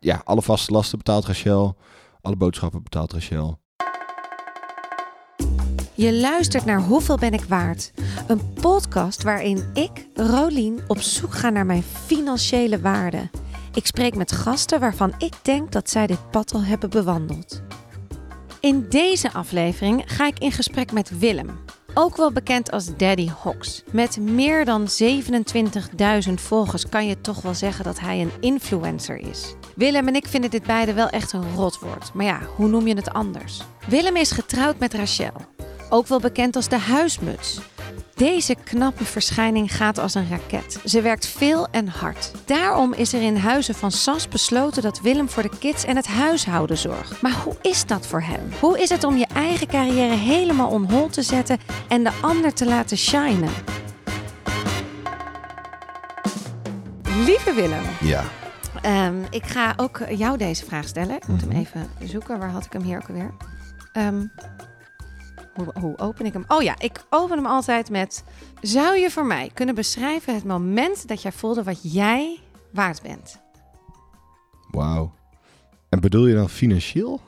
ja, alle vaste lasten betaalt Rachel. Alle boodschappen betaalt Rachel. Je luistert naar Hoeveel ben ik waard? Een podcast waarin ik, Rolien, op zoek ga naar mijn financiële waarde. Ik spreek met gasten waarvan ik denk dat zij dit pad al hebben bewandeld. In deze aflevering ga ik in gesprek met Willem, ook wel bekend als Daddy Hox. Met meer dan 27.000 volgers kan je toch wel zeggen dat hij een influencer is. Willem en ik vinden dit beide wel echt een rotwoord. Maar ja, hoe noem je het anders? Willem is getrouwd met Rachel, ook wel bekend als de huismuts. Deze knappe verschijning gaat als een raket. Ze werkt veel en hard. Daarom is er in Huizen van Sas besloten dat Willem voor de kids en het huishouden zorgt. Maar hoe is dat voor hem? Hoe is het om je eigen carrière helemaal on hold te zetten en de ander te laten shinen? Lieve Willem, Ja. Ehm, ik ga ook jou deze vraag stellen. Ik moet hem Mhm. even zoeken. Waar had ik hem hier ook alweer? Ehm, hoe, hoe open ik hem? Oh ja, ik open hem altijd met... Zou je voor mij kunnen beschrijven het moment dat jij voelde wat jij waard bent? Wauw. En bedoel je dan financieel?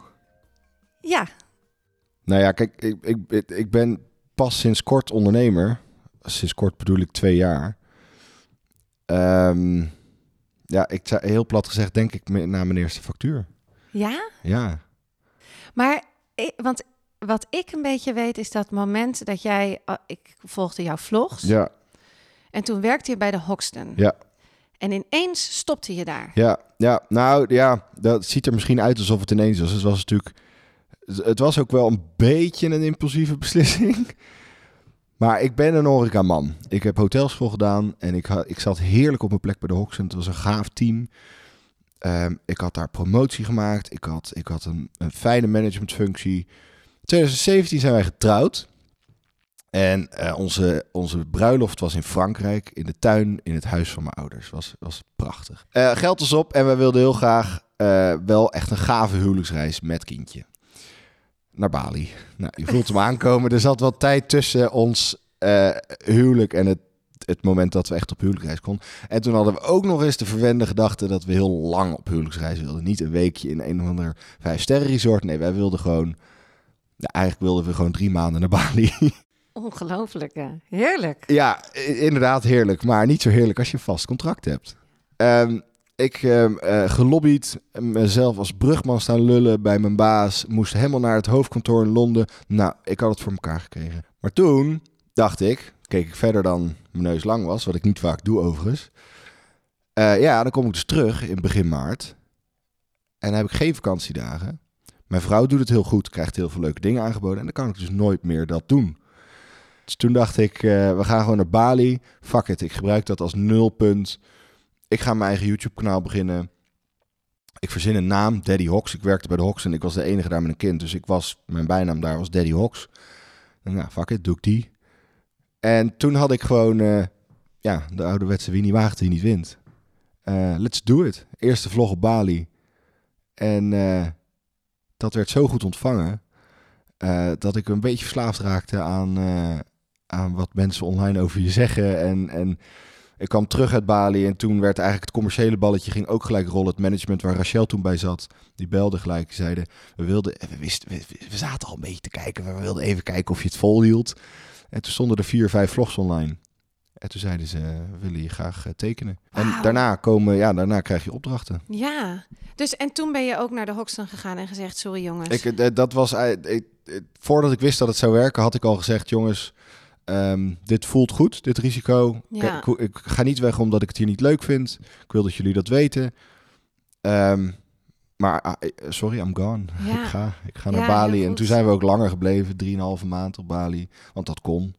Ja, Nou ja, kijk, ik, ik, ik- ik ben pas sinds kort ondernemer. Sinds kort bedoel ik twee jaar. Ehm, ja, ik zei heel plat gezegd, denk ik na mijn eerste factuur. ja. Ja. Maar, want wat ik een beetje weet is dat moment dat jij... oh, ik volgde jouw vlogs. Ja, En toen werkte je bij de Hoxton. ja, En ineens stopte je daar. ja, ja. Nou ja, dat ziet er misschien uit alsof het ineens was. Het was natuurlijk, het was ook wel een beetje een impulsieve beslissing. Maar ik ben een horecaman. Ik heb hotelschool gedaan en ik, ik zat heerlijk op mijn plek bij de Hoxton. Het was een gaaf team. Ehm, ik had daar promotie gemaakt. Ik had, ik had een, een fijne managementfunctie. 2017 zijn wij getrouwd. En eh, onze, onze bruiloft was in Frankrijk, in de tuin, in het huis van mijn ouders. Was, was prachtig. Eh, geld was op en wij wilden heel graag eh, wel echt een gave huwelijksreis met kindje. Naar Bali. Nou, je voelt hem aankomen. Er zat wat tijd tussen ons eh, huwelijk en het, het moment dat we echt op huwelijksreis konden. En toen hadden we ook nog eens de verwende gedachte dat we heel lang op huwelijksreis wilden. Niet een weekje in een of ander vijf-sterren resort. Nee, wij wilden gewoon... Ja, eigenlijk wilden we gewoon drie maanden naar Bali. Ongelooflijk, hè? Heerlijk. Ja, inderdaad heerlijk. Maar niet zo heerlijk als je een vast contract hebt. Ehm, ik eh, gelobbyd, mezelf als brugman staan lullen bij mijn baas. Moest helemaal naar het hoofdkantoor in Londen. Nou, ik had het voor elkaar gekregen. Maar toen dacht ik, keek ik verder dan mijn neus lang was. Wat ik niet vaak doe overigens. Eh, ja, dan kom ik dus terug in begin maart. En dan heb ik geen vakantiedagen. Mijn vrouw doet het heel goed, krijgt heel veel leuke dingen aangeboden. En dan kan ik dus nooit meer dat doen. Dus toen dacht ik, eh, we gaan gewoon naar Bali. Fuck it, ik gebruik dat als nulpunt. Ik ga mijn eigen YouTube-kanaal beginnen. Ik verzin een naam, Daddy Hox. Ik werkte bij de Hox en ik was de enige daar met een kind. Dus ik was, mijn bijnaam daar was Daddy Hox. En nou, fuck it, doe ik die. En toen had ik gewoon, eh, ja, de ouderwetse wie niet waagt, die niet wint. Eh, let's do it. Eerste vlog op Bali. En eh, dat werd zo goed ontvangen. dat ik een beetje verslaafd raakte aan, aan wat mensen online over je zeggen. En, en ik kwam terug uit Bali en toen werd eigenlijk het commerciële balletje ging ook gelijk rollen. Het management waar Rachel toen bij zat, die belde gelijk. Zeiden, we wilden, we wisten, we, we zaten al een beetje te kijken. We wilden even kijken of je het volhield. En toen stonden er vier, vijf vlogs online. En toen zeiden ze, we willen je graag eh, tekenen. En daarna komen, ja, daarna krijg je opdrachten. Ja. Dus en toen ben je ook naar de Hoxton gegaan en gezegd: Sorry jongens. Ik, eh, dat was, eh, ik, voordat ik wist dat het zou werken, had ik al gezegd, jongens, ehm, dit voelt goed, dit risico. Ja. Ik, ik ga niet weg omdat ik het hier niet leuk vind. Ik wil dat jullie dat weten. Ehm, maar ah, eh, sorry, I'm gone. Ja. Ik ga, ik ga Ja, naar Bali. En toen zijn we ook langer gebleven, drieënhalve maand op Bali, want dat kon.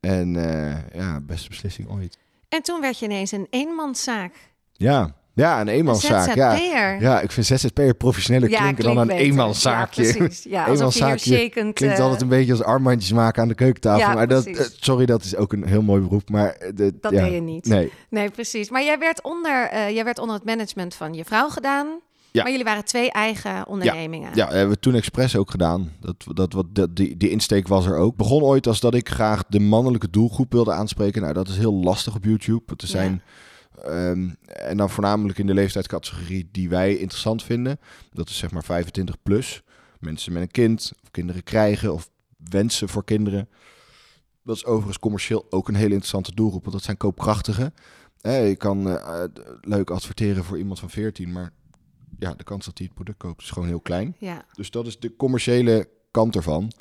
En eh, ja, beste beslissing ooit. En toen werd je ineens een eenmanszaak. Ja, ja een eenmanszaak. Ja. Ja, ik vind ZZP'er professioneler Ja, klinken dan een eenmanszaakje. Ja, precies. Ja, Eenmanszaakje shakend... Klinkt eh, altijd een beetje als armbandjes maken aan de keukentafel. Ja, maar precies. eh, sorry, dat is ook een heel mooi beroep. Maar eh, de, Dat ja, deed je niet. Nee, Nee, precies. Maar jij werd, onder, jij werd onder het management van je vrouw gedaan. Ja. Maar jullie waren twee eigen ondernemingen. ja, hebben we toen expres ook gedaan. Dat, dat, wat, dat, die, die insteek was er ook. Begon ooit als dat ik graag de mannelijke doelgroep wilde aanspreken. Nou, dat is heel lastig op YouTube. Er zijn Ehm, en dan voornamelijk in de leeftijdscategorie die wij interessant vinden. Dat is zeg maar 25 plus. Mensen met een kind, of kinderen krijgen, of wensen voor kinderen. Dat is overigens commercieel ook een hele interessante doelgroep, want dat zijn koopkrachtigen. Eh, je kan eh, leuk adverteren voor iemand van 14, maar ja, de kans dat hij het product koopt is gewoon heel klein. Ja. Dus dat is de commerciële kant ervan.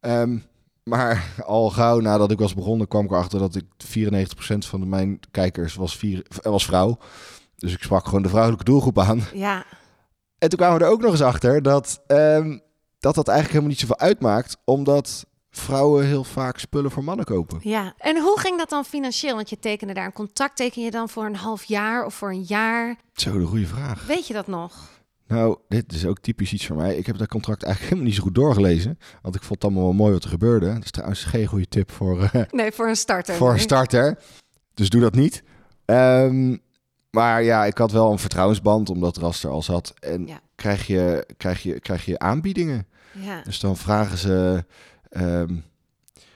Ehm, maar al gauw nadat ik was begonnen, kwam ik erachter dat ik 94% van mijn kijkers was, vier, was vrouw. Dus ik sprak gewoon de vrouwelijke doelgroep aan. Ja. En toen kwamen we er ook nog eens achter dat ehm, dat, dat eigenlijk helemaal niet zoveel uitmaakt, omdat vrouwen heel vaak spullen voor mannen kopen. Ja. En hoe ging dat dan financieel? Want je tekende daar een contract. Teken je dan voor een half jaar of voor een jaar? Zo, de goede vraag. Weet je dat nog? Nou, dit is ook typisch iets voor mij. Ik heb dat contract eigenlijk helemaal niet zo goed doorgelezen. Want ik vond het allemaal wel mooi wat er gebeurde. Dat is trouwens geen goede tip voor, eh, Nee, voor een starter. voor een starter. Dus doe dat niet. Ehm, maar ja, ik had wel een vertrouwensband, omdat Ras er al zat. En Ja. krijg, je, krijg, je, krijg je aanbiedingen. Ja. Dus dan vragen ze... ehm,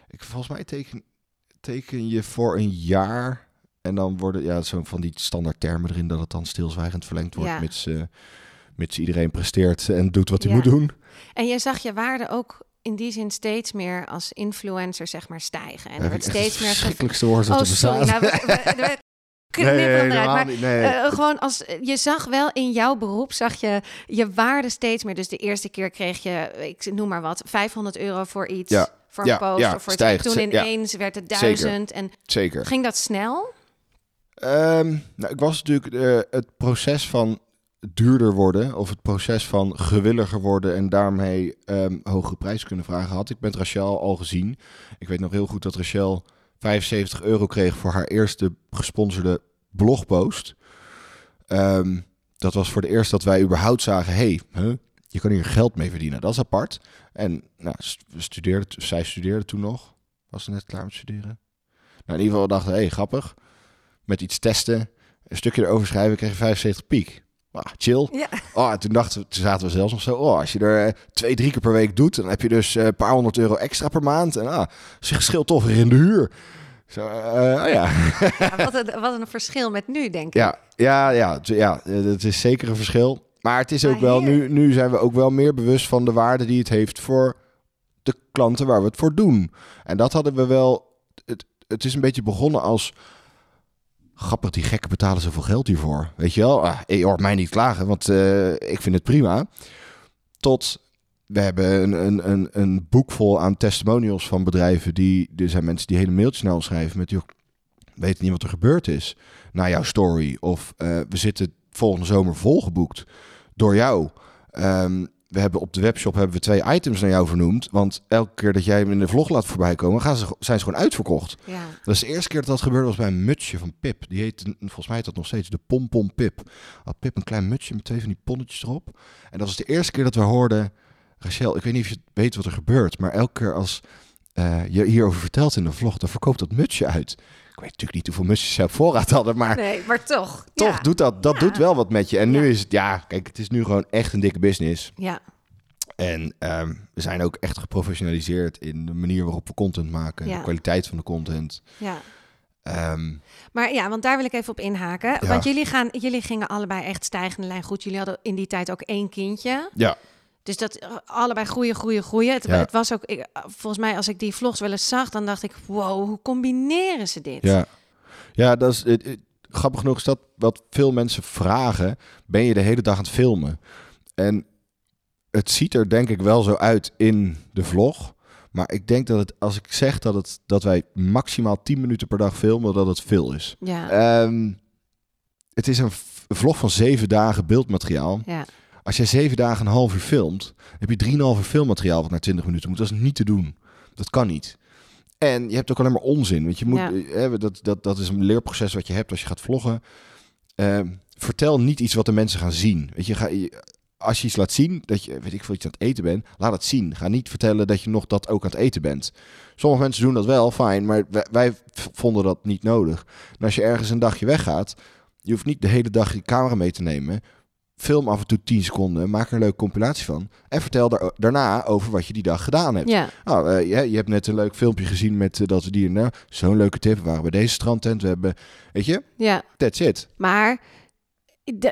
ik, volgens mij teken, teken je voor een jaar... En dan worden ja, zo van die standaard termen erin... dat het dan stilzwijgend verlengd wordt... Ja. Mits, eh, mits iedereen presteert en doet wat hij Ja. moet doen. En je zag je waarde ook in die zin steeds meer als influencer zeg maar stijgen. En er werd steeds het meer... ge- verschrikkelijkste woord dat Oh, sorry. Nou, we, we, we knippen Nee, Maar eh, gewoon als je zag wel in jouw beroep, zag je je waarde steeds meer. Dus de eerste keer kreeg je, ik noem maar wat, 500 euro voor iets. Ja. Voor Ja, een post ja, of voor stijgt. Toen ineens werd het duizend. En Zeker. ging dat snel? Ehm, nou, ik was natuurlijk eh, het proces van duurder worden of het proces van gewilliger worden en daarmee ehm hogere prijs kunnen vragen had ik met Rachel al gezien. Ik weet nog heel goed dat Rachel 75 euro kreeg voor haar eerste gesponsorde blogpost. Ehm, dat was voor de eerste dat wij überhaupt zagen, hey, huh, je kan hier geld mee verdienen. Dat is apart. En nou, st- we studeerden, zij studeerde toen nog. Was ze net klaar met studeren? Nou, in ieder geval dachten we, hey, grappig. Met iets testen, een stukje erover schrijven, kreeg je 75 piek. Ah, chill. Ja. Oh, en toen dachten we, toen zaten we zelfs nog zo, oh, als je er eh, twee, drie keer per week doet, dan heb je dus eh, een paar honderd euro extra per maand. En ah, zich scheelt toch weer in de huur. Zo, eh, oh ja. ja wat, een, wat een verschil met nu, denk ik. Ja, ja, ja, ja, het is zeker een verschil. Maar het is ook Maar wel, nu, nu zijn we ook wel meer bewust van de waarde die het heeft voor de klanten waar we het voor doen. En dat hadden we wel, het, het is een beetje begonnen als, grappig, die gekken betalen zoveel geld hiervoor. Weet je wel, ah, je hoort mij niet klagen, want eh, ik vind het prima. Tot, we hebben een, een, een, een boek vol aan testimonials van bedrijven die, er zijn mensen die hele mailtjes naar ons schrijven met, joh, weet niet wat er gebeurd is na jouw story. Of eh, we zitten volgende zomer volgeboekt door jou. Ehm, we hebben op de webshop hebben we twee items naar jou vernoemd. Want elke keer dat jij hem in de vlog laat voorbij komen, gaan ze, zijn ze gewoon uitverkocht. Ja. Dat is de eerste keer dat dat gebeurde was bij een mutsje van Pip. Die heet, volgens mij heet dat nog steeds de Pompom Pip. Had Pip een klein mutsje met twee van die ponnetjes erop. En dat was de eerste keer dat we hoorden... Rachel, ik weet niet of je weet wat er gebeurt, maar elke keer als eh, je hierover vertelt in de vlog, dan verkoopt dat mutsje uit. Ik weet natuurlijk niet hoeveel mutsjes ze op voorraad hadden, maar Nee, maar toch. toch ja. doet dat, dat Ja. doet wel wat met je. En nu is het, ja, kijk, het is nu gewoon echt een dikke business. Ja. En ehm, we zijn ook echt geprofessionaliseerd in de manier waarop we content maken, de kwaliteit van de content. ja. Ehm, Maar ja, want daar wil ik even op inhaken. Ja. Want jullie, gaan, jullie gingen allebei echt stijgende lijn goed. Jullie hadden in die tijd ook één kindje. ja, Dus dat eh, allebei groeien, groeien, groeien. Het, Ja. het was ook, ik, eh, volgens mij, als ik die vlogs wel eens zag, dan dacht ik, wow, hoe combineren ze dit? ja. Ja, dat is het, het- grappig genoeg is dat wat veel mensen vragen, ben je de hele dag aan het filmen? En het ziet er denk ik wel zo uit in de vlog. Maar ik denk dat het, als ik zeg dat, het, dat wij maximaal 10 minuten per dag filmen, dat het veel is. Ja, Ehm, het is een vlog van zeven dagen beeldmateriaal. ja, Als jij zeven dagen een half uur filmt, heb je drieënhalf uur filmmateriaal wat naar 20 minuten moet. Dat is niet te doen. Dat kan niet. En je hebt ook alleen maar onzin. Want je moet, Ja. eh, eh, dat, dat, dat is een leerproces wat je hebt als je gaat vloggen. Ehm, vertel niet iets wat de mensen gaan zien. Weet je, ga, als je iets laat zien dat je, weet ik veel, iets aan het eten bent, laat het zien. Ga niet vertellen dat je nog dat ook aan het eten bent. Sommige mensen doen dat wel, fijn, maar wij, vonden dat niet nodig. En als je ergens een dagje weggaat, je hoeft niet de hele dag je camera mee te nemen. Film af en toe 10 seconden, maak er een leuke compilatie van. En vertel daar, daarna over wat je die dag gedaan hebt. Ja, Nou, eh, je, je hebt net een leuk filmpje gezien met eh, dat we die... Nou, zo'n leuke tip. We waren bij deze strandtent. We hebben... Weet je? ja. That's it. Maar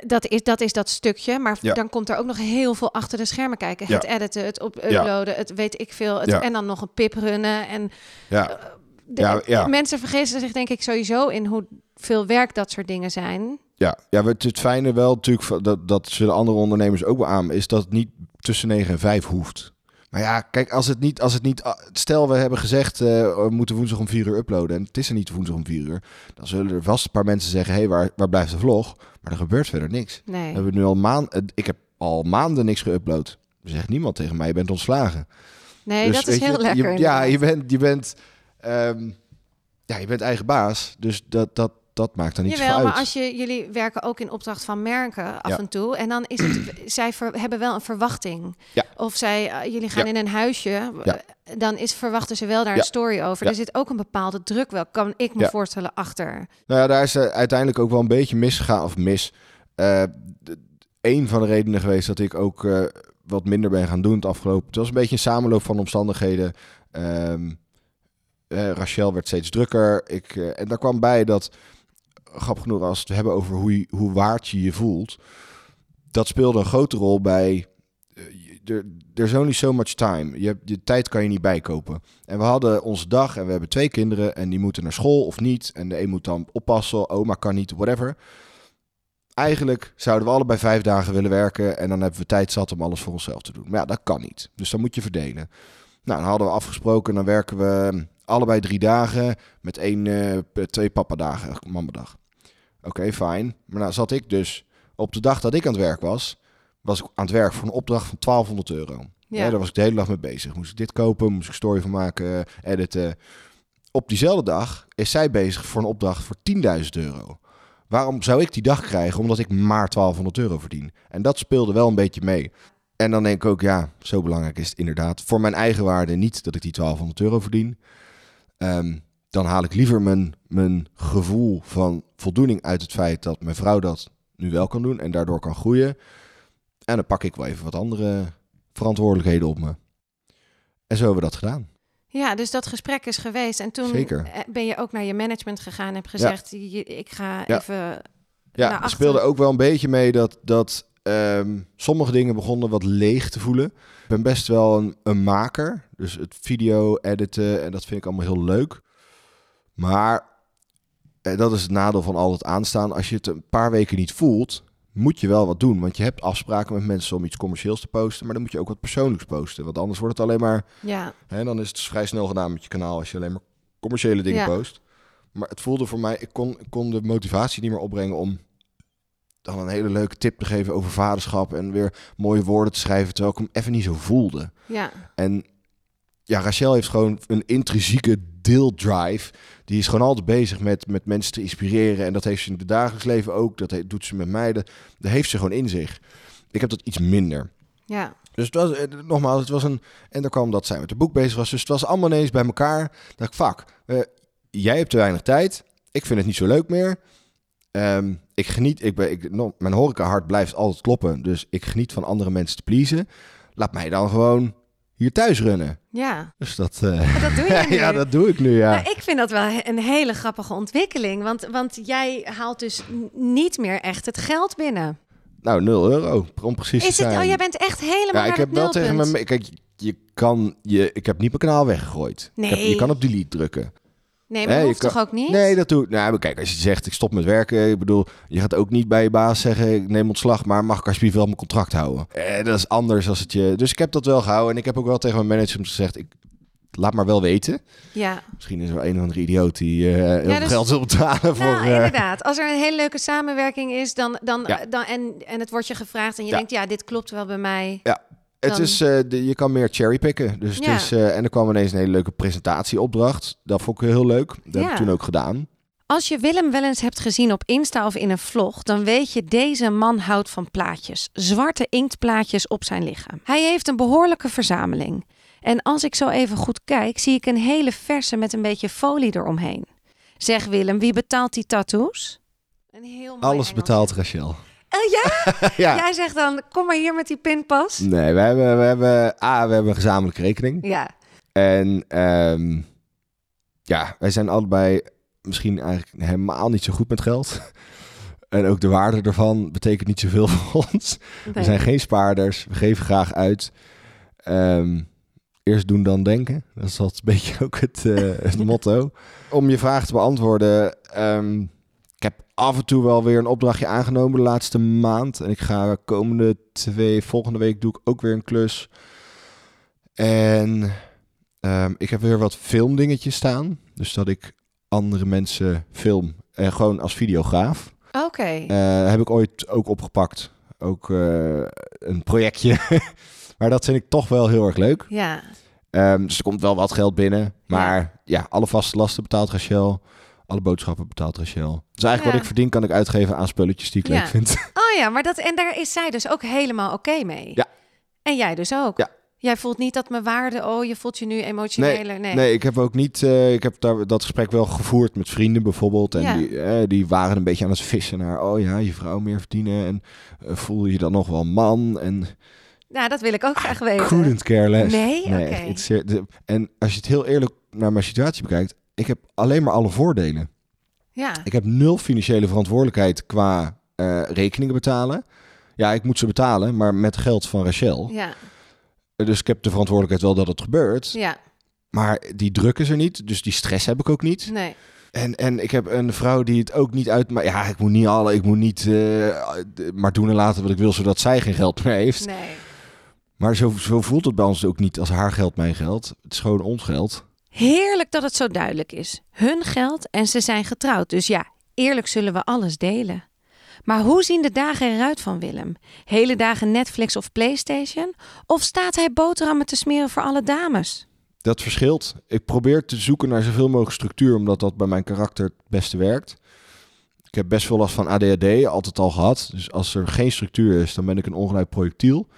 dat is, dat is dat stukje. Maar Ja. dan komt er ook nog heel veel achter de schermen kijken. Ja. Het editen, het op uploaden, het weet ik veel. Het. En dan nog een pip runnen. En Ja, de- Ja, ja. mensen vergissen zich denk ik sowieso in hoeveel werk dat soort dingen zijn. ja. ja het, het fijne wel natuurlijk... Dat, dat zullen andere ondernemers ook wel aan... is dat het niet tussen 9 en 5 hoeft. Maar ja, kijk, als het niet... Als het niet stel, we hebben gezegd... eh, we moeten woensdag om 4 uur uploaden... en het is er niet woensdag om 4 uur... dan zullen er vast een paar mensen zeggen... hé, hey, waar, waar blijft de vlog? Maar er gebeurt verder niks. Nee. We hebben nu al maanden... Ik heb al maanden niks geüpload. Er zegt niemand tegen mij, je bent ontslagen. Nee, Dus dat is je, heel lekker. Je, ja, je bent, je bent, ehm, ja, je bent eigen baas. Dus dat, dat, dat maakt dan niet Jawel, zoveel maar uit. als je, jullie werken ook in opdracht van merken af Ja. en toe. En dan is het, zij ver- hebben wel een verwachting. Ja. Of zij, eh, jullie gaan Ja. in een huisje, eh, dan is, verwachten ze wel daar een story over. Er zit ook een bepaalde druk wel, kan ik me voorstellen, achter. Nou ja, daar is eh, uiteindelijk ook wel een beetje misgegaan. Of mis. Eh, een van de redenen geweest dat ik ook eh, wat minder ben gaan doen het afgelopen. Het was een beetje een samenloop van omstandigheden. Ehm eh, Rachel werd steeds drukker. Ik, eh, en daar kwam bij dat, grappig genoeg, als we het hebben over hoe, hoe waard je je voelt. Dat speelde een grote rol bij. eh, Er there's only so much time. Je, je tijd kan je niet bijkopen. En we hadden onze dag en we hebben twee kinderen en die moeten naar school of niet. En de een moet dan oppassen, oma kan niet, whatever. Eigenlijk zouden we allebei vijf dagen willen werken en dan hebben we tijd zat om alles voor onszelf te doen. Maar ja, dat kan niet. Dus dan moet je verdelen. Nou, dan hadden we afgesproken, dan werken we allebei drie dagen met één, eh, p- twee papadagen, mamadag. Oké, fijn. Maar nou zat ik dus op de dag dat ik aan het werk was, was ik aan het werk voor een opdracht van 1200 euro. Ja. Ja. daar was ik de hele dag mee bezig. Moest ik dit kopen, moest ik story van maken, editen. Op diezelfde dag is zij bezig voor een opdracht voor 10.000 euro. Waarom zou ik die dag krijgen? Omdat ik maar 1200 euro verdien. En dat speelde wel een beetje mee. En dan denk ik ook, ja, zo belangrijk is het inderdaad. Voor mijn eigen waarde niet dat ik die 1200 euro verdien. Ehm, dan haal ik liever mijn, mijn gevoel van voldoening uit het feit dat mijn vrouw dat nu wel kan doen en daardoor kan groeien. En dan pak ik wel even wat andere verantwoordelijkheden op me. En zo hebben we dat gedaan. Ja, dus dat gesprek is geweest. En toen Zeker. eh, ben je ook naar je management gegaan en hebt gezegd, ik ga Ja. even... Ja, speelde ook wel een beetje mee dat, dat ehm, sommige dingen begonnen wat leeg te voelen. Ik ben best wel een, een maker. Dus het video editen en dat vind ik allemaal heel leuk. Maar eh, dat is het nadeel van al het aanstaan. Als je het een paar weken niet voelt, moet je wel wat doen. Want je hebt afspraken met mensen om iets commercieels te posten. Maar dan moet je ook wat persoonlijks posten. Want anders wordt het alleen maar... Ja, Hè, dan is het vrij snel gedaan met je kanaal als je alleen maar commerciële dingen Ja. post. Maar het voelde voor mij, ik kon, ik kon de motivatie niet meer opbrengen om dan een hele leuke tip te geven over vaderschap en weer mooie woorden te schrijven, terwijl ik hem even niet zo voelde. ja, En ja, Rachel heeft gewoon een intrinsieke deeldrive. Die is gewoon altijd bezig met, met mensen te inspireren. En dat heeft ze in het dagelijks leven ook. Dat he- doet ze met mij. Dat, dat heeft ze gewoon in zich. Ik heb dat iets minder. ja. Dus het was, eh, nogmaals, het was een... En dan kwam dat zij met het boek bezig was. Dus het was allemaal ineens bij elkaar. Dat ik, fuck, eh, jij hebt te weinig tijd. Ik vind het niet zo leuk meer. Ehm, ik geniet, ik ben, ik, no, mijn horecahart blijft altijd kloppen. Dus ik geniet van andere mensen te pleasen. Laat mij dan gewoon hier thuis runnen. ja. Dus dat... eh, Dat doe je nu. ja, dat doe ik nu, ja. Nou, ik vind dat wel een hele grappige ontwikkeling. Want, want jij haalt dus niet meer echt het geld binnen. Nou, 0 euro, om precies Is te het, zijn. oh, jij bent echt helemaal ja, ik heb het wel tegen mijn... Kijk, je kan... Je, ik heb niet mijn kanaal weggegooid. Ik heb, Nee. je kan op delete drukken. Nee, maar dat toch ook niet? Nee, dat doe ik. Nou, kijk, als je zegt ik stop met werken, ik bedoel, je gaat ook niet bij je baas zeggen ik neem ontslag, maar mag ik alsjeblieft wel mijn contract houden? Eh, dat is anders als het je. Dus ik heb dat wel gehouden en ik heb ook wel tegen mijn management gezegd, ik laat maar wel weten. Ja, Misschien is er wel een of andere idioot die eh, heel dus- geld wil betalen voor. nou, eh, inderdaad. Als er een hele leuke samenwerking is dan, dan, Ja. dan, en, en het wordt je gevraagd en je Ja. denkt, ja, dit klopt wel bij mij. Het dan- is, eh, de, je kan meer cherrypicken. Dus het Ja. is, eh, en er kwam ineens een hele leuke presentatieopdracht. Dat vond ik heel leuk. Dat heb ik toen ook gedaan. Als je Willem wel eens hebt gezien op Insta of in een vlog, dan weet je deze man houdt van plaatjes. Zwarte inktplaatjes op zijn lichaam. Hij heeft een behoorlijke verzameling. En als ik zo even goed kijk, zie ik een hele verse met een beetje folie eromheen. Zeg Willem, wie betaalt die tattoos? Een heel mooi Alles Engels. betaalt Rachel. Oh ja? ja. Jij zegt dan, kom maar hier met die pinpas. Nee, we hebben, we hebben, A, we hebben een gezamenlijke rekening. Ja, En ehm, ja, wij zijn allebei misschien eigenlijk helemaal niet zo goed met geld. En ook de waarde ervan betekent niet zoveel voor ons. We zijn geen spaarders. We geven graag uit. Ehm, eerst doen dan denken. Dat is altijd een beetje ook het, eh, het motto. Om je vraag te beantwoorden. ehm, ik heb af en toe wel weer een opdrachtje aangenomen de laatste maand. En ik ga komende twee, volgende week doe ik ook weer een klus. En ehm, ik heb weer wat filmdingetjes staan. Dus dat ik andere mensen film. En gewoon als videograaf. Oké. Eh, heb ik ooit ook opgepakt. Ook eh, een projectje. maar dat vind ik toch wel heel erg leuk. Ja, Ehm, dus er komt wel wat geld binnen. Maar ja, alle vaste lasten betaalt Rachel. Alle boodschappen betaalt Rachel. Dus eigenlijk Ja. wat ik verdien kan ik uitgeven aan spulletjes die ik Ja. leuk vind. Oh ja, maar dat, en daar is zij dus ook helemaal oké mee. Ja. En jij dus ook. Ja. Jij voelt niet dat mijn waarde, oh, je voelt je nu emotioneler. Nee. Nee, ik heb ook niet. eh, ik heb daar dat gesprek wel gevoerd met vrienden bijvoorbeeld. En Ja. die, eh, die waren een beetje aan het vissen naar. Oh ja, je vrouw meer verdienen. En eh, voel je dan nog wel man? En Nou, dat wil ik ook graag weten. couldn't care less. Nee? Echt, de- en als je het heel eerlijk naar mijn situatie bekijkt, ik heb alleen maar alle voordelen. Ja. Ik heb nul financiële verantwoordelijkheid qua eh, rekeningen betalen. Ja, ik moet ze betalen, maar met geld van Rachel. Ja. Dus ik heb de verantwoordelijkheid wel dat het gebeurt. Ja. Maar die druk is er niet, dus die stress heb ik ook niet. Nee. En, en ik heb een vrouw die het ook niet uit... Maar ja, ik moet niet alle, ik moet niet eh, maar doen en laten wat ik wil, zodat zij geen geld meer heeft. Nee. Maar zo, zo voelt het bij ons ook niet als haar geld mijn geld. Het is gewoon ons geld. Heerlijk dat het zo duidelijk is. Hun geld en ze zijn getrouwd. Dus ja, eerlijk zullen we alles delen. Maar hoe zien de dagen eruit van Willem? Hele dagen Netflix of PlayStation? Of staat hij boterhammen te smeren voor alle dames? Dat verschilt. Ik probeer te zoeken naar zoveel mogelijk structuur, omdat dat bij mijn karakter het beste werkt. Ik heb best veel last van ADHD, altijd al gehad. Dus als er geen structuur is, dan ben ik een ongelijk projectiel.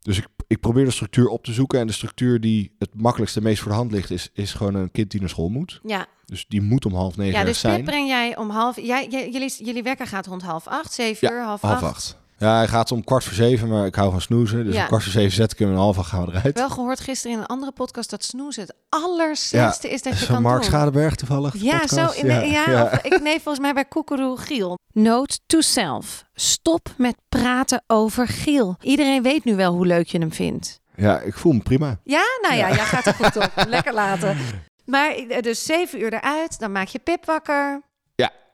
Dus ik, ik probeer de structuur op te zoeken. En de structuur die het makkelijkste, meest voor de hand ligt, is, is gewoon een kind die naar school moet. Ja, Dus die moet om half negen ja dus zijn. Breng jij om half... Jij, jij- jullie, jullie wekker gaat rond half acht, zeven Ja, uur, half, half acht. acht. Ja, hij gaat om kwart voor zeven, maar ik hou van snoezen. Dus Ja. om kwart voor zeven zet ik hem en om half gaan we eruit. Wel gehoord gisteren in een andere podcast dat snoezen het allerslechtste is dat je Van kan Mark doen. Schadeberg toevallig. Ja, podcast. zo in de, ja, Of, ik nee, volgens mij bij Koekeroe Giel. Note to self. Stop met praten over Giel. Iedereen weet nu wel hoe leuk je hem vindt. ja, ik voel me prima. Ja, nou ja, jij gaat er goed op. Lekker laten. Maar eh, dus zeven uur eruit, dan maak je Pip wakker.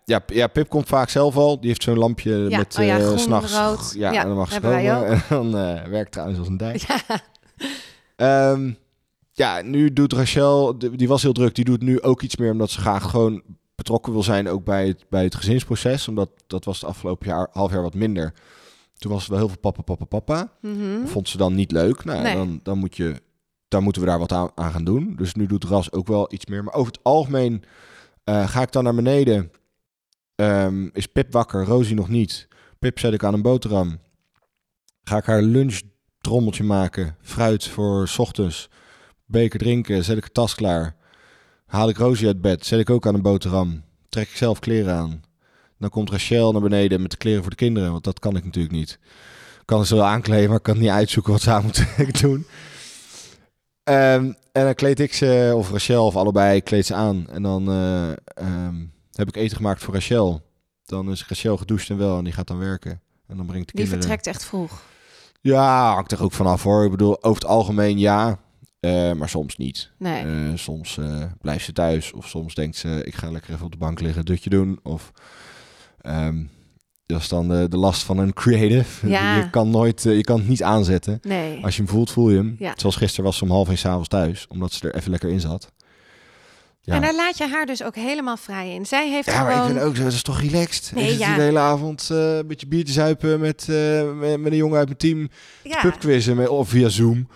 Ja, ja, Pip komt vaak zelf al. Die heeft zo'n lampje Ja, met oh ja, eh, groen, s'nachts. rood. Ja, Ja, en dan mag ze komen. En dan eh, werkt trouwens als een dijk. Ja, Ehm, ja, nu doet Rachel, die was heel druk, die doet nu ook iets meer omdat ze graag gewoon betrokken wil zijn ook bij het, bij het gezinsproces. Omdat dat was het afgelopen jaar, half jaar wat minder. Toen was het wel heel veel papa, papa, papa. Mhm. Vond ze dan niet leuk. Nou, Nee. dan, dan moet je, dan moeten we daar wat aan, aan gaan doen. Dus nu doet Ras ook wel iets meer. Maar over het algemeen eh, ga ik dan naar beneden. Ehm, is Pip wakker, Rosie nog niet. Pip zet ik aan een boterham. Ga ik haar lunchtrommeltje maken. Fruit voor 's ochtends. Beker drinken, zet ik de tas klaar. Haal ik Rosie uit bed, zet ik ook aan een boterham. Trek ik zelf kleren aan. Dan komt Rachel naar beneden met de kleren voor de kinderen, want dat kan ik natuurlijk niet. Kan ze wel aankleden, maar kan niet uitzoeken wat ze aan moeten doen. Ehm, en dan kleed ik ze, of Rachel, of allebei, kleed ze aan. En dan eh, ehm, heb ik eten gemaakt voor Rachel. Dan is Rachel gedoucht en wel en die gaat dan werken. En dan brengt de Die kinderen... vertrekt echt vroeg. Ja, hangt er ook vanaf hoor. Ik bedoel, over het algemeen ja, eh, maar soms niet. Nee. Eh, soms eh, blijft ze thuis of soms denkt ze, ik ga lekker even op de bank liggen, een dutje doen. Of ehm, dat is dan de, de last van een creative. Ja. Je kan nooit, je kan het niet aanzetten. nee. Als je hem voelt, voel je hem. Ja. Zoals gisteren was ze om half één s'avonds thuis, omdat ze er even lekker in zat. Ja. En daar laat je haar dus ook helemaal vrij in. Zij heeft Ja, maar gewoon... ik vind ook zo, dat is toch relaxed. Nee, ja. de hele avond eh, een beetje biertje zuipen met, eh, met, met een jongen uit mijn team. ja. Pubquizzen met, of via Zoom.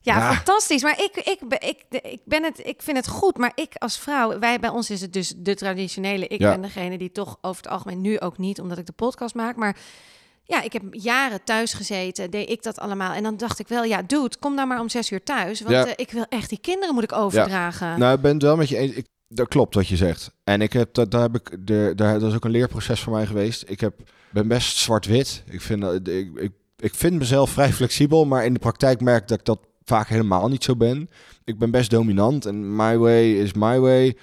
Ja, Ja. fantastisch. Maar ik, ik, ben- ik, ik, ben het, ik vind het goed. Maar ik als vrouw, wij, bij ons is het dus de traditionele. Ik Ja. ben degene die toch over het algemeen, nu ook niet, omdat ik de podcast maak. Maar ja, ik heb jaren thuis gezeten, deed ik dat allemaal. En dan dacht ik wel, ja, dude, kom dan maar om zes uur thuis. Want Ja. eh, ik wil echt die kinderen moet ik overdragen. Nou, ik ben het wel met je eens. Ik, Dat klopt wat je zegt. En ik heb, dat, daar heb ik de, daar, dat is ook een leerproces voor mij geweest. Ik heb, ben best zwart-wit. Ik vind, dat- ik, ik, ik vind mezelf vrij flexibel, maar in de praktijk merk ik dat ik dat vaak helemaal niet zo ben. Ik ben best dominant en my way is my way.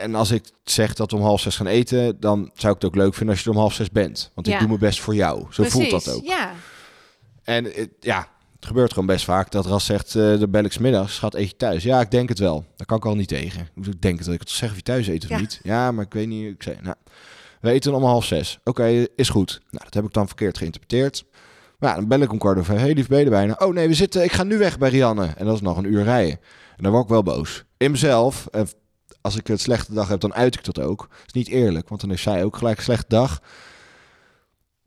En als ik zeg dat we om half zes gaan eten, dan zou ik het ook leuk vinden als je er om half zes bent. Want ik doe mijn best voor jou. Zo voelt dat ook. Ja, En het- ja, het gebeurt gewoon best vaak dat Ras zegt, eh de bel ik middags, schat, eet je thuis? Ja, ik denk het wel. Daar kan ik al niet tegen. Ik denk het dat ik het zeg of je thuis eet of Ja. niet? Ja, maar ik weet niet. Ik zei, nou, we eten om half zes. Oké, is goed. Nou, dat heb ik dan verkeerd geïnterpreteerd. Maar ja, dan bel ik om kwart over. Hey, lief, ben je er bijna? Oh nee, we zitten, ik ga nu weg bij Rianne. En dat is nog een uur rijden. En dan word ik wel boos. In mezelf, en als ik een slechte dag heb, dan uit ik dat ook. Dat is niet eerlijk, want dan heeft zij ook gelijk een slechte dag.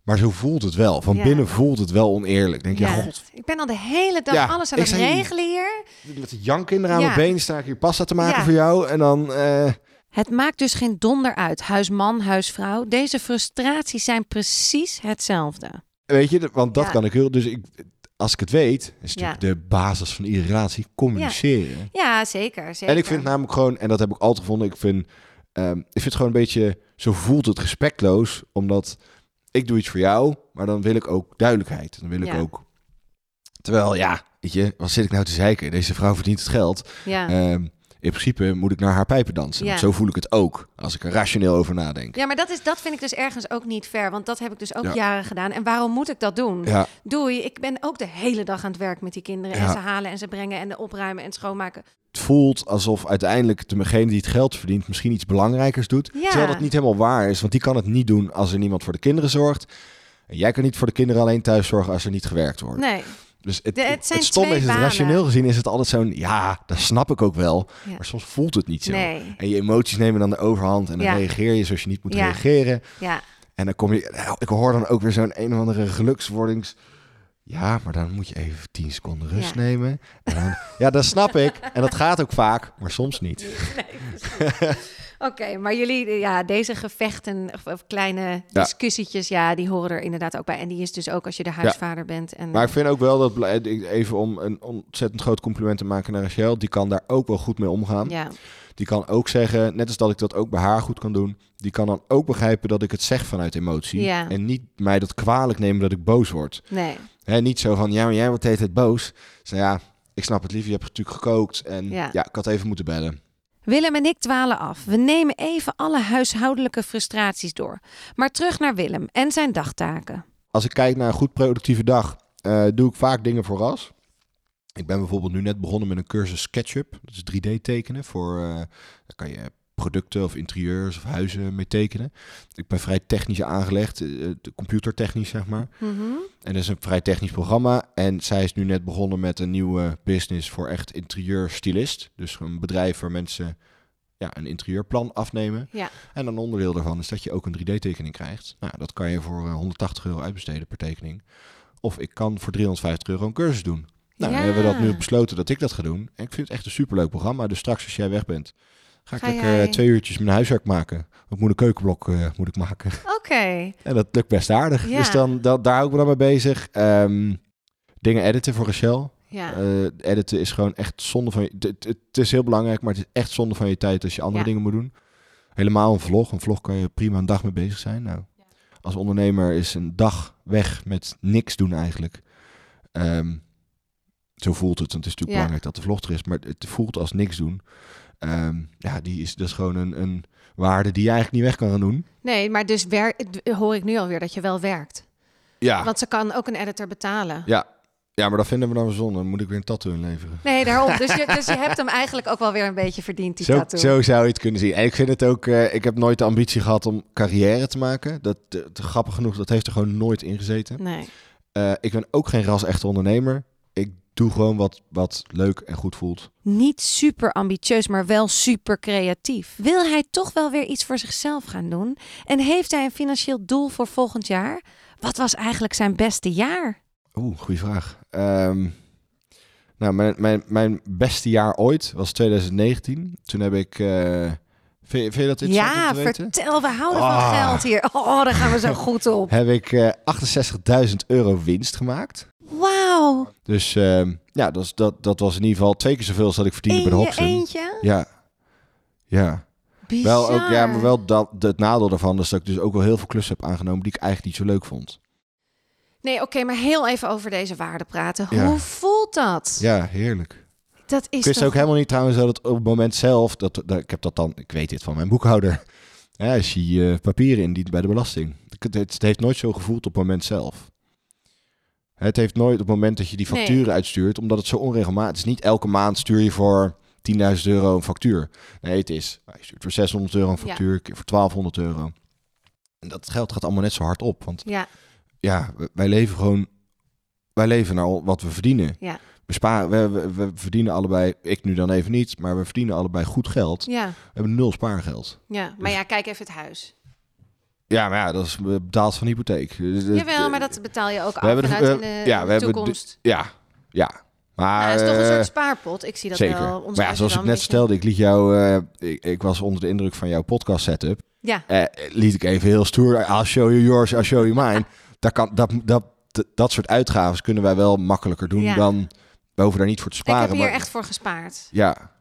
Maar zo voelt het wel. Van Ja. binnen voelt het wel oneerlijk. Denk je, ja. god, Ik ben al de hele dag Ja, alles aan het regelen hier. met de jankkinderen aan mijn been sta ik hier pasta te maken voor jou. En dan, eh, Het maakt dus geen donder uit, huisman, huisvrouw. Deze frustraties zijn precies hetzelfde. weet je, want dat kan ik heel. Dus ik, als ik het weet, is Ja. natuurlijk de basis van iedere relatie communiceren. Ja, zeker. zeker. En ik vind namelijk gewoon, en dat heb ik altijd gevonden, ik vind, ehm, ik vind het gewoon een beetje, zo voelt het respectloos, omdat ik doe iets voor jou, maar dan wil ik ook duidelijkheid. Dan wil ik Ja. ook, terwijl ja, weet je, wat zit ik nou te zeiken? Deze vrouw verdient het geld. Ja. Ehm, in principe moet ik naar haar pijpen dansen. Ja. Zo voel ik het ook, als ik er rationeel over nadenk. ja, maar dat, is, dat vind ik dus ergens ook niet fair. Want dat heb ik dus ook Ja. jaren gedaan. En waarom moet ik dat doen? Ja, Doei, ik ben ook de hele dag aan het werk met die kinderen. En ze halen en ze brengen en opruimen en schoonmaken. het voelt alsof uiteindelijk degene die het geld verdient misschien iets belangrijkers doet. Ja. Terwijl dat niet helemaal waar is, want die kan het niet doen als er niemand voor de kinderen zorgt. En jij kan niet voor de kinderen alleen thuis zorgen als er niet gewerkt wordt. Nee. Dus het, De- het stomme is, het rationeel gezien is het altijd zo'n, ja, dat snap ik ook wel. Ja. Maar soms voelt het niet zo. Nee. En je emoties nemen dan de overhand en dan Ja. reageer je zoals je niet moet Ja. reageren. Ja. En dan kom je, nou, ik hoor dan ook weer zo'n een of andere gelukswordings. Ja, maar dan moet je even 10 seconden rust Ja. nemen. En dan, ja, dat snap ik. En dat gaat ook vaak, maar soms niet. Oké, maar jullie, ja, deze gevechten of, kleine discussietjes, ja, die horen er inderdaad ook bij. En die is dus ook als je de huisvader bent. En, Maar ik vind ook wel dat, even om een ontzettend groot compliment te maken naar Rachel, die kan daar ook wel goed mee omgaan. ja, Die kan ook zeggen, net als dat ik dat ook bij haar goed kan doen, die kan dan ook begrijpen dat ik het zeg vanuit emotie. Ja. En niet mij dat kwalijk nemen dat ik boos word. nee, Hè, niet zo van, ja, maar jij wordt de hele tijd boos. Dus nou ja, ik snap het lief, je hebt natuurlijk gekookt. En Ja. ja. ik had even moeten bellen. Willem en ik dwalen af. We nemen even alle huishoudelijke frustraties door. Maar terug naar Willem en zijn dagtaken. Als ik kijk naar een goed productieve dag, eh, doe ik vaak dingen voor ras. Ik ben bijvoorbeeld nu net begonnen met een cursus SketchUp. Dat is 3D tekenen. Voor, daar kan je producten of interieurs of huizen mee tekenen. Ik ben vrij technisch aangelegd, eh, de computertechnisch zeg maar. Mhm. En dat is een vrij technisch programma. En zij is nu net begonnen met een nieuwe business voor echt interieurstylist. Dus een bedrijf waar mensen ja, een interieurplan afnemen. Ja. En een onderdeel daarvan is dat je ook een 3D-tekening krijgt. Nou, dat kan je voor eh, 180 euro uitbesteden per tekening. Of ik kan voor 350 euro een cursus doen. Nou, Ja. hebben we dat nu besloten dat ik dat ga doen. En ik vind het echt een superleuk programma. Dus straks als jij weg bent, ga ik Ga jij- eh, twee uurtjes mijn huiswerk maken. Ik moet een keukenblok eh, moet ik maken. Oké, En dat lukt best aardig. Ja. Dus dan, dan, daar hou ik me dan mee bezig. Ehm, dingen editen voor Rachel. ja. Eh, editen is gewoon echt zonde van je... Het, is heel belangrijk, maar het is echt zonde van je tijd als je andere Ja. dingen moet doen. Helemaal een vlog. Een vlog kan je prima een dag mee bezig zijn. Nou, als ondernemer is een dag weg met niks doen eigenlijk. Ehm, zo voelt het. Want het is natuurlijk belangrijk dat de vlog er is. Maar het voelt als niks doen. Ehm, ja, die is, dat is gewoon een, een waarde die je eigenlijk niet weg kan gaan doen. Nee, maar dus hoor ik nu alweer dat je wel werkt. Ja, Want ze kan ook een editor betalen. ja. ja maar dat vinden we dan zonde. Dan moet ik weer een tattoo inleveren. Nee, daarom. Dus je, dus je hebt hem eigenlijk ook wel weer een beetje verdiend, die Zo, tattoo. zo zou je het kunnen zien. En ik vind het ook, eh, ik heb nooit de ambitie gehad om carrière te maken. Dat, eh, te grappig genoeg, dat heeft er gewoon nooit in gezeten. Nee. Eh, ik ben ook geen ras echte ondernemer. Doe gewoon wat, wat leuk en goed voelt. Niet super ambitieus, maar wel super creatief. Wil hij toch wel weer iets voor zichzelf gaan doen? En heeft hij een financieel doel voor volgend jaar? Wat was eigenlijk zijn beste jaar? Oeh, goede vraag. Ehm, nou, mijn, mijn, mijn beste jaar ooit was 2019. Toen heb ik... eh vind, je- dat interessant Ja, vertel, we houden Ah. van geld hier. Oh, daar gaan we zo goed op. Heb ik eh 68.000 euro winst gemaakt. Wauw. Dus ehm, ja, dat, dat, dat was in ieder geval twee keer zoveel als dat ik verdiende In bij de je Hobson. eentje? Ja. Ja. Bizar. Wel ook, ja, maar wel dat, het nadeel daarvan is dat ik dus ook wel heel veel klussen heb aangenomen die ik eigenlijk niet zo leuk vond. Nee, oké, maar heel even over deze waarde praten. Ja. Hoe voelt dat? Ja, heerlijk. Dat is Ik wist toch... ook helemaal niet trouwens dat het op het moment zelf, dat, dat, ik heb dat dan, ik weet dit van mijn boekhouder. Ja, als je eh, papieren indient bij de belasting. Het, het, het heeft nooit zo gevoeld op het moment zelf. Het heeft nooit op het moment dat je die Nee. facturen uitstuurt, omdat het zo onregelmatig is. Niet elke maand stuur je voor 10.000 euro een factuur. Nee, het is, nou, je stuurt voor 600 euro een factuur, keer voor 1200 euro. En dat geld gaat allemaal net zo hard op. Want Ja, ja, wij leven gewoon, wij leven naar wat we verdienen. Ja. We, sparen, we, we, we verdienen allebei, ik nu dan even niet, maar we verdienen allebei goed geld. ja, We hebben nul spaargeld. ja. Maar Dus- ja, kijk even het huis. Ja, maar ja, dat is betaald van hypotheek. Dus het- Jawel, maar dat betaal je ook af hebben de- in de ja, we hebben de- toekomst. Ja, ja. Maar, Nou, het is toch een eh, soort spaarpot. Ik zie dat zeker. wel. Ons maar ja, zoals ik net stelde, ik liet jou, eh, ik, ik was onder de indruk van jouw podcast setup. Ja, Eh, liet ik even heel stoer, I'll show you yours, I'll show you mine. Daar kan, dat, dat, dat, dat soort uitgaven kunnen wij wel makkelijker doen Ja. dan, we hoeven daar niet voor te ik sparen. heb hier maar, echt voor gespaard. Ja,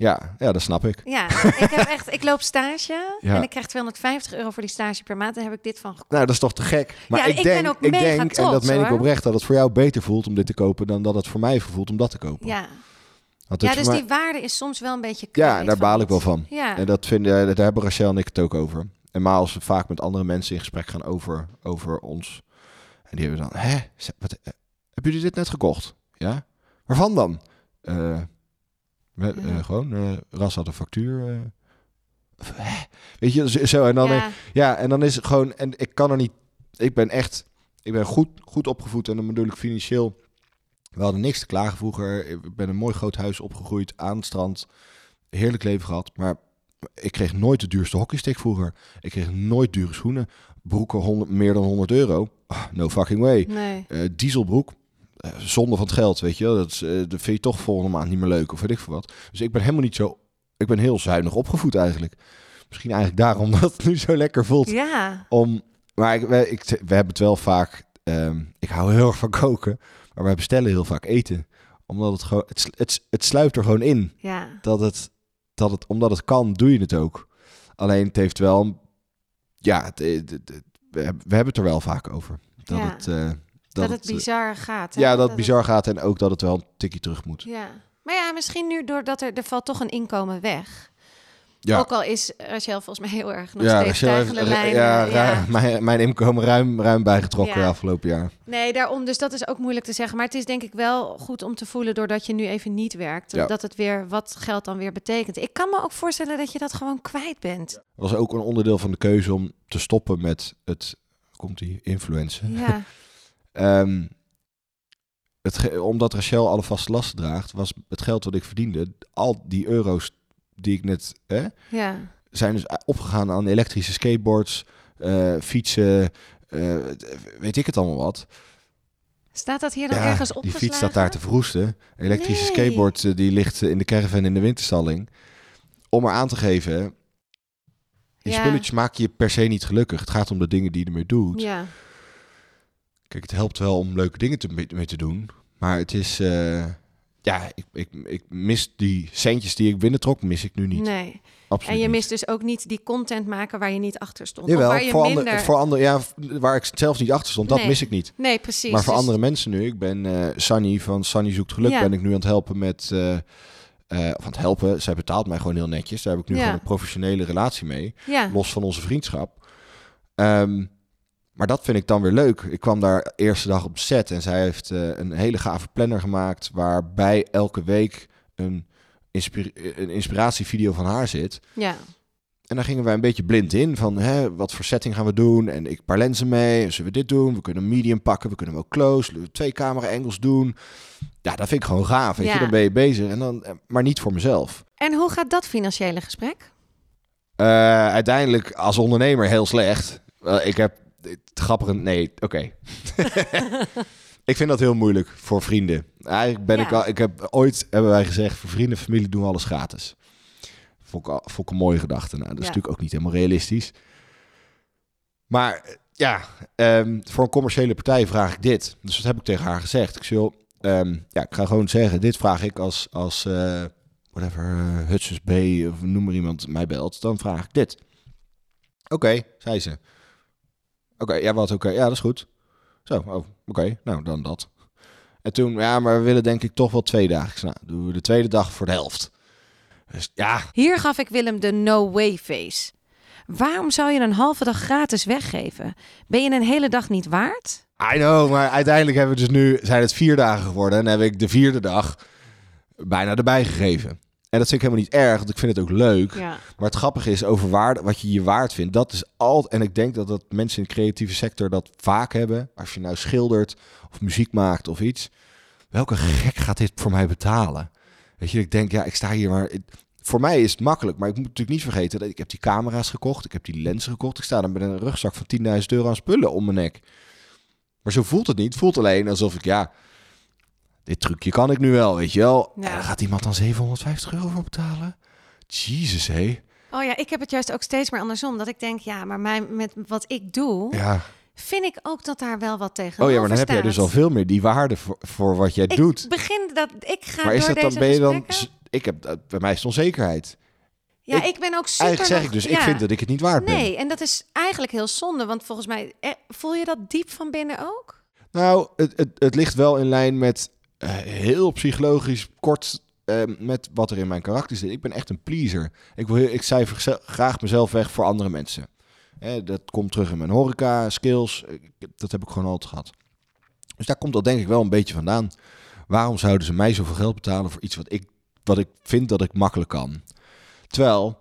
ja, ja, dat snap ik. Ja, ik heb echt, ik loop stage Ja. en ik krijg 250 euro voor die stage per maand. Daar heb ik dit van gekocht. Nou, dat is toch te gek. Maar Ja, ik, ik ben denk, ook ik mega denk en dat meen ik oprecht, dat het voor jou beter voelt om dit te kopen dan dat het voor mij voelt om dat te kopen. Ja, ja dus mij- die waarde is soms wel een beetje ja, daar baal ik wel van. Ja, En dat vinden, daar hebben Rachel en ik het ook over. En maar als we vaak met andere mensen in gesprek gaan over, over ons. En die hebben dan, hè, wat, eh, hebben jullie dit net gekocht? Ja? Waarvan dan? Eh, eh, Ja. gewoon, eh Ras had een factuur. eh. Weet je, zo-. En dan, ja, ja, en dan is het gewoon, en ik kan er niet, ik ben echt, ik ben goed, goed opgevoed en dan bedoel ik financieel. We hadden niks te klagen vroeger. Ik ben een mooi groot huis opgegroeid aan het strand. Heerlijk leven gehad, maar ik kreeg nooit de duurste hockeystick vroeger. Ik kreeg nooit dure schoenen. Broeken 100, meer dan 100 euro. Ah, no fucking way. nee. Eh, dieselbroek. Eh, zonde van het geld, weet je wel. Dat, eh, dat vind je toch volgende maand niet meer leuk of weet ik veel wat. Dus ik ben helemaal niet zo... Ik ben heel zuinig opgevoed eigenlijk. Misschien eigenlijk daarom dat het nu zo lekker voelt. Ja, Om, maar ik, we, ik, we hebben het wel vaak. ehm, ik hou heel erg van koken, maar wij bestellen heel vaak eten, omdat het gewoon het, het, het sluipt er gewoon in ja. dat het dat het omdat het kan doe je het ook. Alleen het heeft wel, ja, het, het- we, hebben, we het er wel vaak over dat Ja. het eh, Dat, het eh, bizar gaat. hè? ja dat het het- bizar gaat en ook dat het wel een tikje terug moet. Ja. Maar ja, misschien nu doordat er, er valt toch een inkomen weg. Ja. Ook al is Rachel volgens mij heel erg nog Ja, steeds Rachel lijnen. ja, ja. ra- Mijn, mijn inkomen ruim, ruim bijgetrokken Ja. afgelopen jaar. Nee, daarom. Dus dat is ook moeilijk te zeggen. Maar het is denk ik wel goed om te voelen doordat je nu even niet werkt. Ja. Dat het weer wat geld dan weer betekent. Ik kan me ook voorstellen dat je dat gewoon kwijt bent. was ook een onderdeel van de keuze om te stoppen met het, komt die influencer. Ja, Ehm, het omdat Rachel alle vaste lasten draagt, was het geld wat ik verdiende, al die euro's die ik net, hè, ja. zijn dus opgegaan aan elektrische skateboards, eh, fietsen, eh, weet ik het allemaal wat. Staat dat hier dan Ja, ergens die opgeslagen? fiets staat daar te verroesten. Elektrische Nee. skateboard eh, die ligt in de caravan in de winterstalling. Om er aan te geven, die Ja. spulletjes maken je per se niet gelukkig. Het gaat om de dingen die je ermee doet. Ja, Kijk, het helpt wel om leuke dingen te, mee, te doen. Maar het is... eh, ja, ik, ik, ik mis die centjes die ik binnentrok, mis ik nu niet. nee. Absoluut En je niet. mist dus ook niet die content maken waar je niet achter stond. Jawel, waar je voor, minder... ander, voor anderen, ja, waar ik zelf niet achter stond, dat mis ik niet. Nee, precies. maar voor Dus- andere mensen nu, ik ben eh Sunny van Sunny Zoekt Geluk, Ja. ben ik nu aan het helpen met, of aan het helpen, zij betaalt mij gewoon heel netjes. Daar heb ik nu Ja. gewoon een professionele relatie mee, Ja, los van onze vriendschap. Ehm, maar dat vind ik dan weer leuk. Ik kwam daar de eerste dag op set en zij heeft eh, een hele gave planner gemaakt, waarbij elke week een, inspira- een inspiratievideo van haar zit. ja. En daar gingen wij een beetje blind in van hè, wat voor setting gaan we doen. En ik paar lenzen mee. Zullen we dit doen? We kunnen medium pakken. We kunnen wel close. Twee camera angles doen. Ja, dat vind ik gewoon gaaf. Weet Ja. je, dan ben je bezig. En dan, eh, maar niet voor mezelf. En hoe gaat dat financiële gesprek? Eh, uiteindelijk als ondernemer heel slecht. Ik heb het grappige. Nee, oké. ik vind dat heel moeilijk voor vrienden. Eigenlijk ben Ja. ik al. Ik heb ooit hebben wij gezegd voor vrienden, en familie doen we alles gratis. Vond ik, al- vond ik een mooie gedachte. Nou, dat is Ja. natuurlijk ook niet helemaal realistisch. Maar ja, ehm, voor een commerciële partij vraag ik dit. Dus dat heb ik tegen haar gezegd. Ik joh, ehm, ja, ik ga gewoon zeggen, dit vraag ik als, als, eh, whatever, uh, Bay of noem maar iemand mij belt, dan vraag ik dit. Oké, zei ze. Oké, ja, wat? Oké, ja, dat is goed. Zo, oh, oké, nou dan dat. En toen, ja, maar we willen denk ik toch wel twee dagen. Nou, doen we de tweede dag voor de helft. Dus ja. Hier gaf ik Willem de no way face. Waarom zou je een halve dag gratis weggeven? Ben je een hele dag niet waard? I know, maar uiteindelijk hebben we dus nu, zijn het vier dagen geworden. En heb ik de vierde dag bijna erbij gegeven. En dat vind ik helemaal niet erg, want ik vind het ook leuk. Ja. Maar het grappige is over waarde, wat je je waard vindt. Dat is altijd, en ik denk dat dat mensen in de creatieve sector dat vaak hebben. Als je nou schildert of muziek maakt of iets. Welke gek gaat dit voor mij betalen? Weet je, ik denk, ja, ik sta hier maar... Voor mij is het makkelijk, maar ik moet natuurlijk niet vergeten dat ik heb die camera's gekocht, ik heb die lenzen gekocht. Ik sta dan met een rugzak van 10.000 euro aan spullen om mijn nek. Maar zo voelt het niet. Het voelt alleen alsof ik, ja, dit trucje kan ik nu wel, weet je wel. Ja. En dan gaat iemand dan 750 euro voor betalen? Jezus, hé. Oh ja, ik heb het juist ook steeds meer andersom. Dat ik denk, ja, maar mijn, met wat ik doe, Ja. vind ik ook dat daar wel wat tegen Oh ja, maar dan heb jij dus al veel meer die waarde voor, voor wat jij ik doet. begin dat ik ga Maar is door dat dan, ben je dan... Ik heb, eh, bij mij is het onzekerheid. Ja, ik- ik, ben ook super. Eigenlijk zeg nog- ik dus, ik vind dat ik het niet waard ben. Nee, en dat is eigenlijk heel zonde, want volgens mij eh, voel je dat diep van binnen ook. Nou, het, het, het ligt wel in lijn met heel psychologisch kort eh, met wat er in mijn karakter zit. Ik ben echt een pleaser. Ik, wil, ik cijfer graag mezelf weg voor andere mensen. Hè, dat komt terug in mijn horeca, skills. Dat heb ik gewoon altijd gehad. Dus daar komt dat denk ik wel een beetje vandaan. Waarom zouden ze mij zoveel geld betalen voor iets wat ik, wat ik vind dat ik makkelijk kan? Terwijl,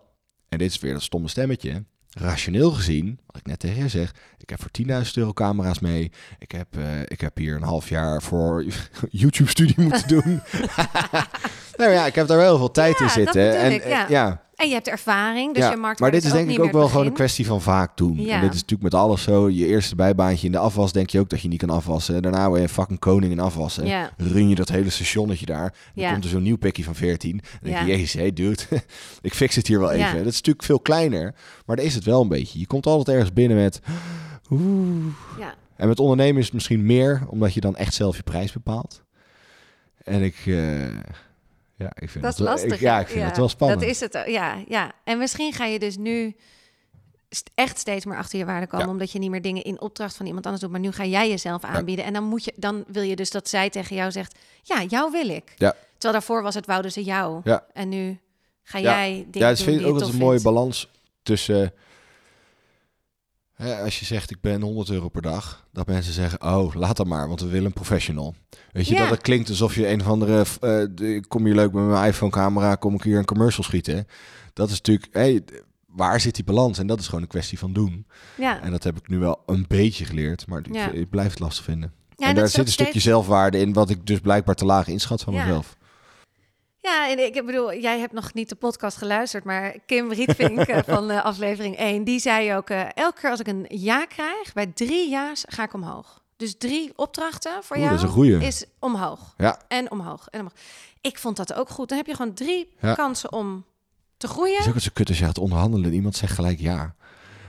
en dit is weer dat stomme stemmetje, rationeel gezien, wat ik net tegen je zeg, ik heb voor 10.000 euro camera's mee. Ik heb, eh, ik heb hier een half jaar voor YouTube-studie moeten doen. nou ja, ik heb daar wel heel veel tijd Ja, in zitten. en ik, ja. ja, En je hebt ervaring, dus ja. je markt maar dit is denk ik ook wel gewoon een kwestie. van vaak doen. Ja. En dit is natuurlijk met alles zo. Je eerste bijbaantje in de afwas denk je ook dat je niet kan afwassen. En daarna word je fucking koning in afwassen. Ja. Run je dat hele stationnetje daar. Dan Ja. komt er zo'n nieuw pikje van 14. Dan denk je, jezus, hey dude, ik fix het hier wel even. Dat is natuurlijk veel kleiner, maar daar is het wel een beetje. Je komt altijd ergens binnen met... Oeh. Ja. En met ondernemen is het misschien meer, omdat je dan echt zelf je prijs bepaalt. En ik... eh, ja, ik vind Dat lastig. Ik, ja, ik vind het wel spannend. Dat is het, ook, ja, ja. En misschien ga je dus nu echt steeds meer achter je waarde komen, Ja. omdat je niet meer dingen in opdracht van iemand anders doet, maar nu ga jij jezelf aanbieden en dan moet je, dan wil je dus dat zij tegen jou zegt, ja, jou wil ik. Ja. Terwijl daarvoor was het wouden ze jou. Ja. En nu ga jij dingen Ja, dat vind ik ook een mooie balans tussen... Hè, als je zegt, ik ben 100 euro per dag, dat mensen zeggen, oh, laat dat maar, want we willen een professional. Weet je, Ja. dat het klinkt alsof je een of andere, eh, de- kom je leuk met mijn iPhone-camera, kom ik hier een commercial schieten. Dat is natuurlijk, hey, waar zit die balans? En dat is gewoon een kwestie van doen. Ja. En dat heb ik nu wel een beetje geleerd, maar ik, Ja. ik blijf het lastig vinden. Ja, en daar zit een stukje zelfwaarde in, wat ik dus blijkbaar te laag inschat van Ja. mezelf. Ja, en ik bedoel, jij hebt nog niet de podcast geluisterd, maar Kim Rietvink eh, van eh, aflevering 1, die zei ook, eh, elke keer als ik een ja krijg, bij drie ja's ga ik omhoog. Dus drie opdrachten voor Oeh, jou dat is een is omhoog. Ja. En omhoog. En omhoog. Ik vond dat ook goed. Dan heb je gewoon drie Ja. kansen om te Het groeien. is ook zo kut als je gaat onderhandelen en iemand zegt gelijk ja.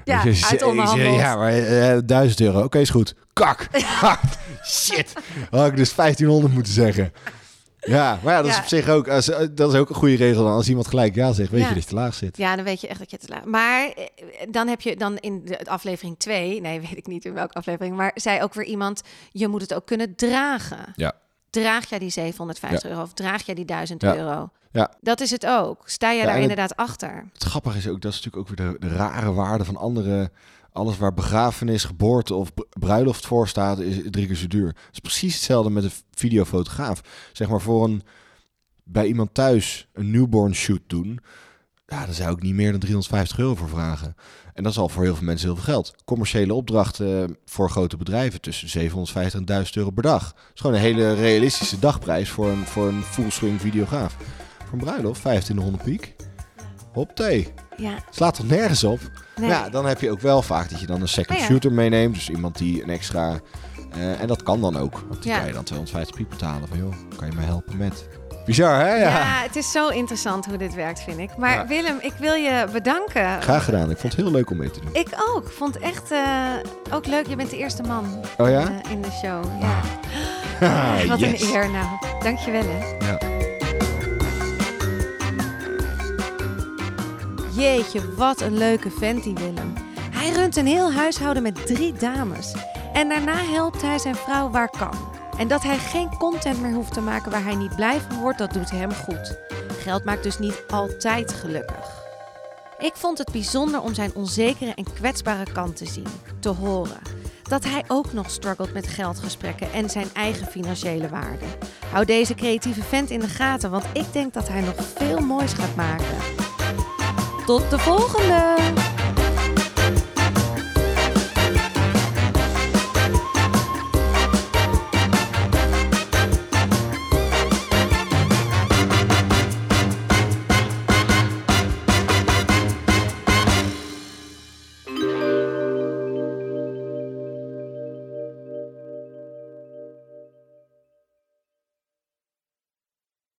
Ja, je, uit onderhandeld. Ja, maar 1000 euro. Oké, is goed. Kak. Shit. Had ik dus 1500 moeten zeggen. Ja, maar ja, dat is Ja. op zich ook, als, eh, dat is ook een goede regel dan. Als iemand gelijk ja zegt, weet Ja. je dat je te laag zit. Ja, dan weet je echt dat je te laat. Maar eh, dan heb je dan in de aflevering 2, nee, weet ik niet in welke aflevering, maar zei ook weer iemand: je moet het ook kunnen dragen. Ja. Draag jij die 750 euro of draag jij die 1000 Ja. euro? Ja. Dat is het ook. Sta je Ja, daar het- inderdaad achter? Het grappige is ook, dat is natuurlijk ook weer de, de rare waarde van andere... Alles waar begrafenis, geboorte of br- bruiloft voor staat, is drie keer zo duur. Het is precies hetzelfde met een videofotograaf. Zeg maar voor een, bij iemand thuis een newborn shoot doen... Ja, daar zou ik niet meer dan 350 euro voor vragen. En dat is al voor heel veel mensen heel veel geld. Commerciële opdrachten eh, voor grote bedrijven tussen 750 en 1000 euro per dag. Dat is gewoon een hele realistische dagprijs voor een, voor een full swing videograaf. Voor een bruiloft 2500 piek. Hop thee. Ja, Slaat toch nergens op? Nee. Ja, dan heb je ook wel vaak dat je dan een second ja. shooter meeneemt. Dus iemand die een extra... eh, en dat kan dan ook. Want die kan je dan 250 piek betalen. Van joh, kan je me helpen met... Bizar hè? Ja. Ja. het is zo interessant hoe dit werkt, vind ik. Maar Ja. Willem, ik wil je bedanken. Graag gedaan. Ik vond het heel leuk om mee te doen. Ik ook. Ik vond het echt eh, ook leuk. Je bent de eerste man Oh ja? eh, in de show. Ja. Ah, Wat yes. een eer nou. Dankjewel hè. Ja. Jeetje, wat een leuke vent die Willem. Hij runt een heel huishouden met drie dames. En daarna helpt hij zijn vrouw waar kan. En dat hij geen content meer hoeft te maken waar hij niet blij van wordt, dat doet hem goed. Geld maakt dus niet altijd gelukkig. Ik vond het bijzonder om zijn onzekere en kwetsbare kant te zien, te horen. Dat hij ook nog struggelt met geldgesprekken en zijn eigen financiële waarde. Hou deze creatieve vent in de gaten, want ik denk dat hij nog veel moois gaat maken. Tot de volgende!